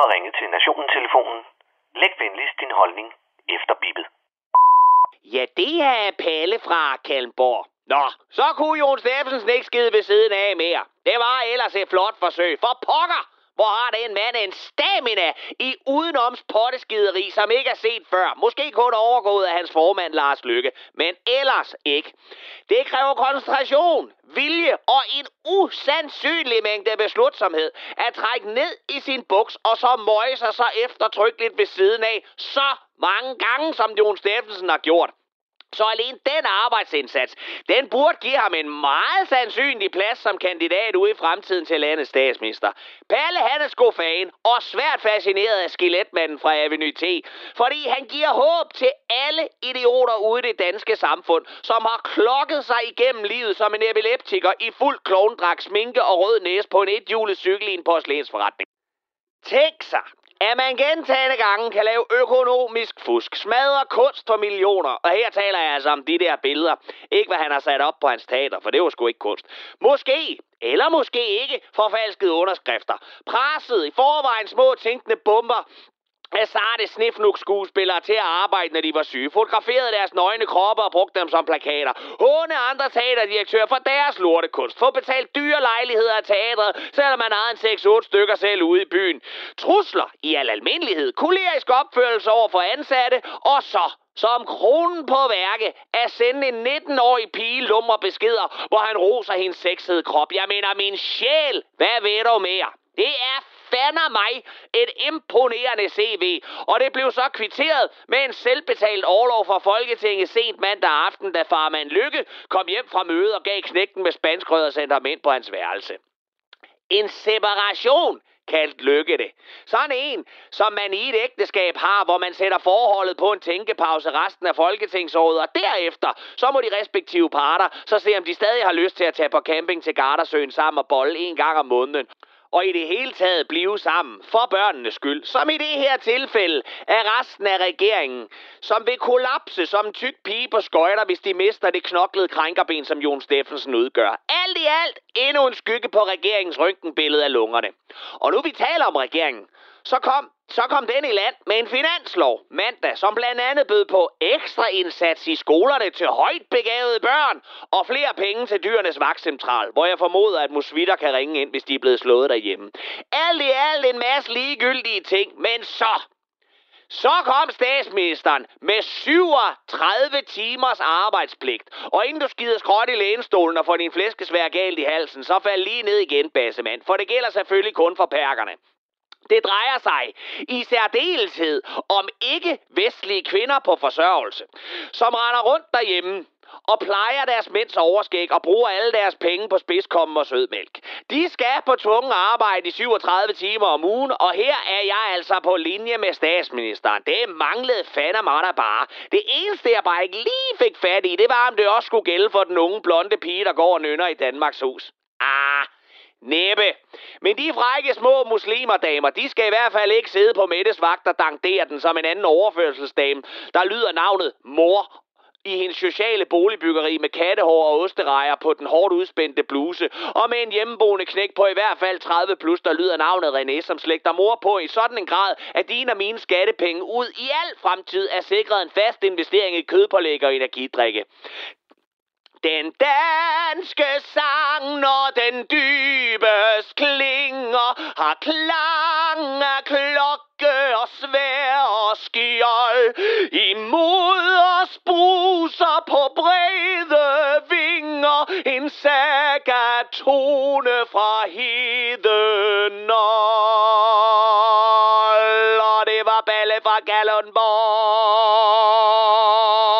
har ringet til Nationen-telefonen. Læg venligst din holdning efter bippet. Ja, det er Palle fra Kalmborg. Nå, så kunne Jon Steffensen ikke skide ved siden af mere. Det var ellers et flot forsøg. For pokker! Hvor har den mand en stamina i udenoms potteskideri, som ikke er set før. Måske kun overgået af hans formand Lars Lykke, men ellers ikke. Det kræver koncentration, vilje og en usandsynlig mængde beslutsomhed at trække ned i sin buks og så møje sig så eftertrykkeligt ved siden af så mange gange, som Jon Steffensen har gjort. Så alene den arbejdsindsats, den burde give ham en meget sandsynlig plads som kandidat ude i fremtiden til landets statsminister. Palle han er fan og svært fascineret af skeletmanden fra Avenue T, fordi han giver håb til alle idioter ude i det danske samfund, som har klokket sig igennem livet som en epileptiker i fuld klovndragt, sminke og rød næse på en ethjulet cykel i en porcelænsforretning. Tænk sig, at man gentagende gange kan lave økonomisk fusk, smadre kunst for millioner. Og her taler jeg altså om de der billeder. Ikke hvad han har sat op på hans teater, for det var sgu ikke kunst. Måske, eller måske ikke, forfalskede underskrifter. Presset i forvejen små tænkende bomber af sarte snifnuk skuespillere til at arbejde, når de var syge. Fotograferede deres nøgne kroppe og brugte dem som plakater. Håne andre teaterdirektører for deres lortekunst. Få betalt dyre lejligheder af teatret, selvom man ejede en 6-8 stykker selv ude i byen. Trusler i al almindelighed. Kolerisk opførelse over for ansatte. Og så som kronen på værke at sende en 19-årig pige lummer beskeder, hvor han roser hendes sexede krop. Jeg mener, min sjæl, hvad ved du mere? Det er fander mig et imponerende CV. Og det blev så kvitteret med en selvbetalt overlov fra Folketinget sent mandag aften, da farmand Lykke kom hjem fra mødet og gav knægten med spanskrød og sendte ham ind på hans værelse. En separation kaldt lykke det. Sådan en, som man i et ægteskab har, hvor man sætter forholdet på en tænkepause resten af folketingsåret, og derefter, så må de respektive parter så se, om de stadig har lyst til at tage på camping til Gardasøen sammen og bolle en gang om måneden og i det hele taget blive sammen for børnenes skyld, som i det her tilfælde er resten af regeringen, som vil kollapse som en tyk pige på skøjter, hvis de mister det knoklede krænkerben, som Jon Steffensen udgør. Alt i alt endnu en skygge på regeringens røntgenbillede af lungerne. Og nu vi taler om regeringen, så kom, så kom den i land med en finanslov mandag, som blandt andet bød på ekstra indsats i skolerne til højt begavede børn og flere penge til dyrenes vagtcentral, hvor jeg formoder, at musvitter kan ringe ind, hvis de er blevet slået derhjemme. Alt i alt en masse ligegyldige ting, men så så kom statsministeren med 37 timers arbejdspligt. Og inden du skider skråt i lænestolen og får din flæskesvær galt i halsen, så fald lige ned igen, bassemand. For det gælder selvfølgelig kun for perkerne. Det drejer sig i særdeleshed om ikke-vestlige kvinder på forsørgelse, som render rundt derhjemme og plejer deres mænds overskæg og bruger alle deres penge på spidskommen og sødmælk. De skal på tvungen arbejde i 37 timer om ugen, og her er jeg altså på linje med statsministeren. Det manglede fandme mig der bare. Det eneste, jeg bare ikke lige fik fat i, det var, om det også skulle gælde for den unge blonde pige, der går og nynner i Danmarks hus. Ah, Næppe. Men de frække små muslimerdamer, de skal i hvert fald ikke sidde på Mettes vagt og dankdere den som en anden overførselsdame, der lyder navnet mor i hendes sociale boligbyggeri med kattehår og osterejer på den hårdt udspændte bluse, og med en hjemmeboende knæk på i hvert fald 30 plus, der lyder navnet René, som slægter mor på i sådan en grad, at dine og mine skattepenge ud i al fremtid er sikret en fast investering i kødpålæg og energidrikke. Den danske sang, når den dybest klinger, har klang af klokke og svær og skjold. Imod os bruser på brede vinger en saga tone fra heden. Og det var Balle fra Gallenborg.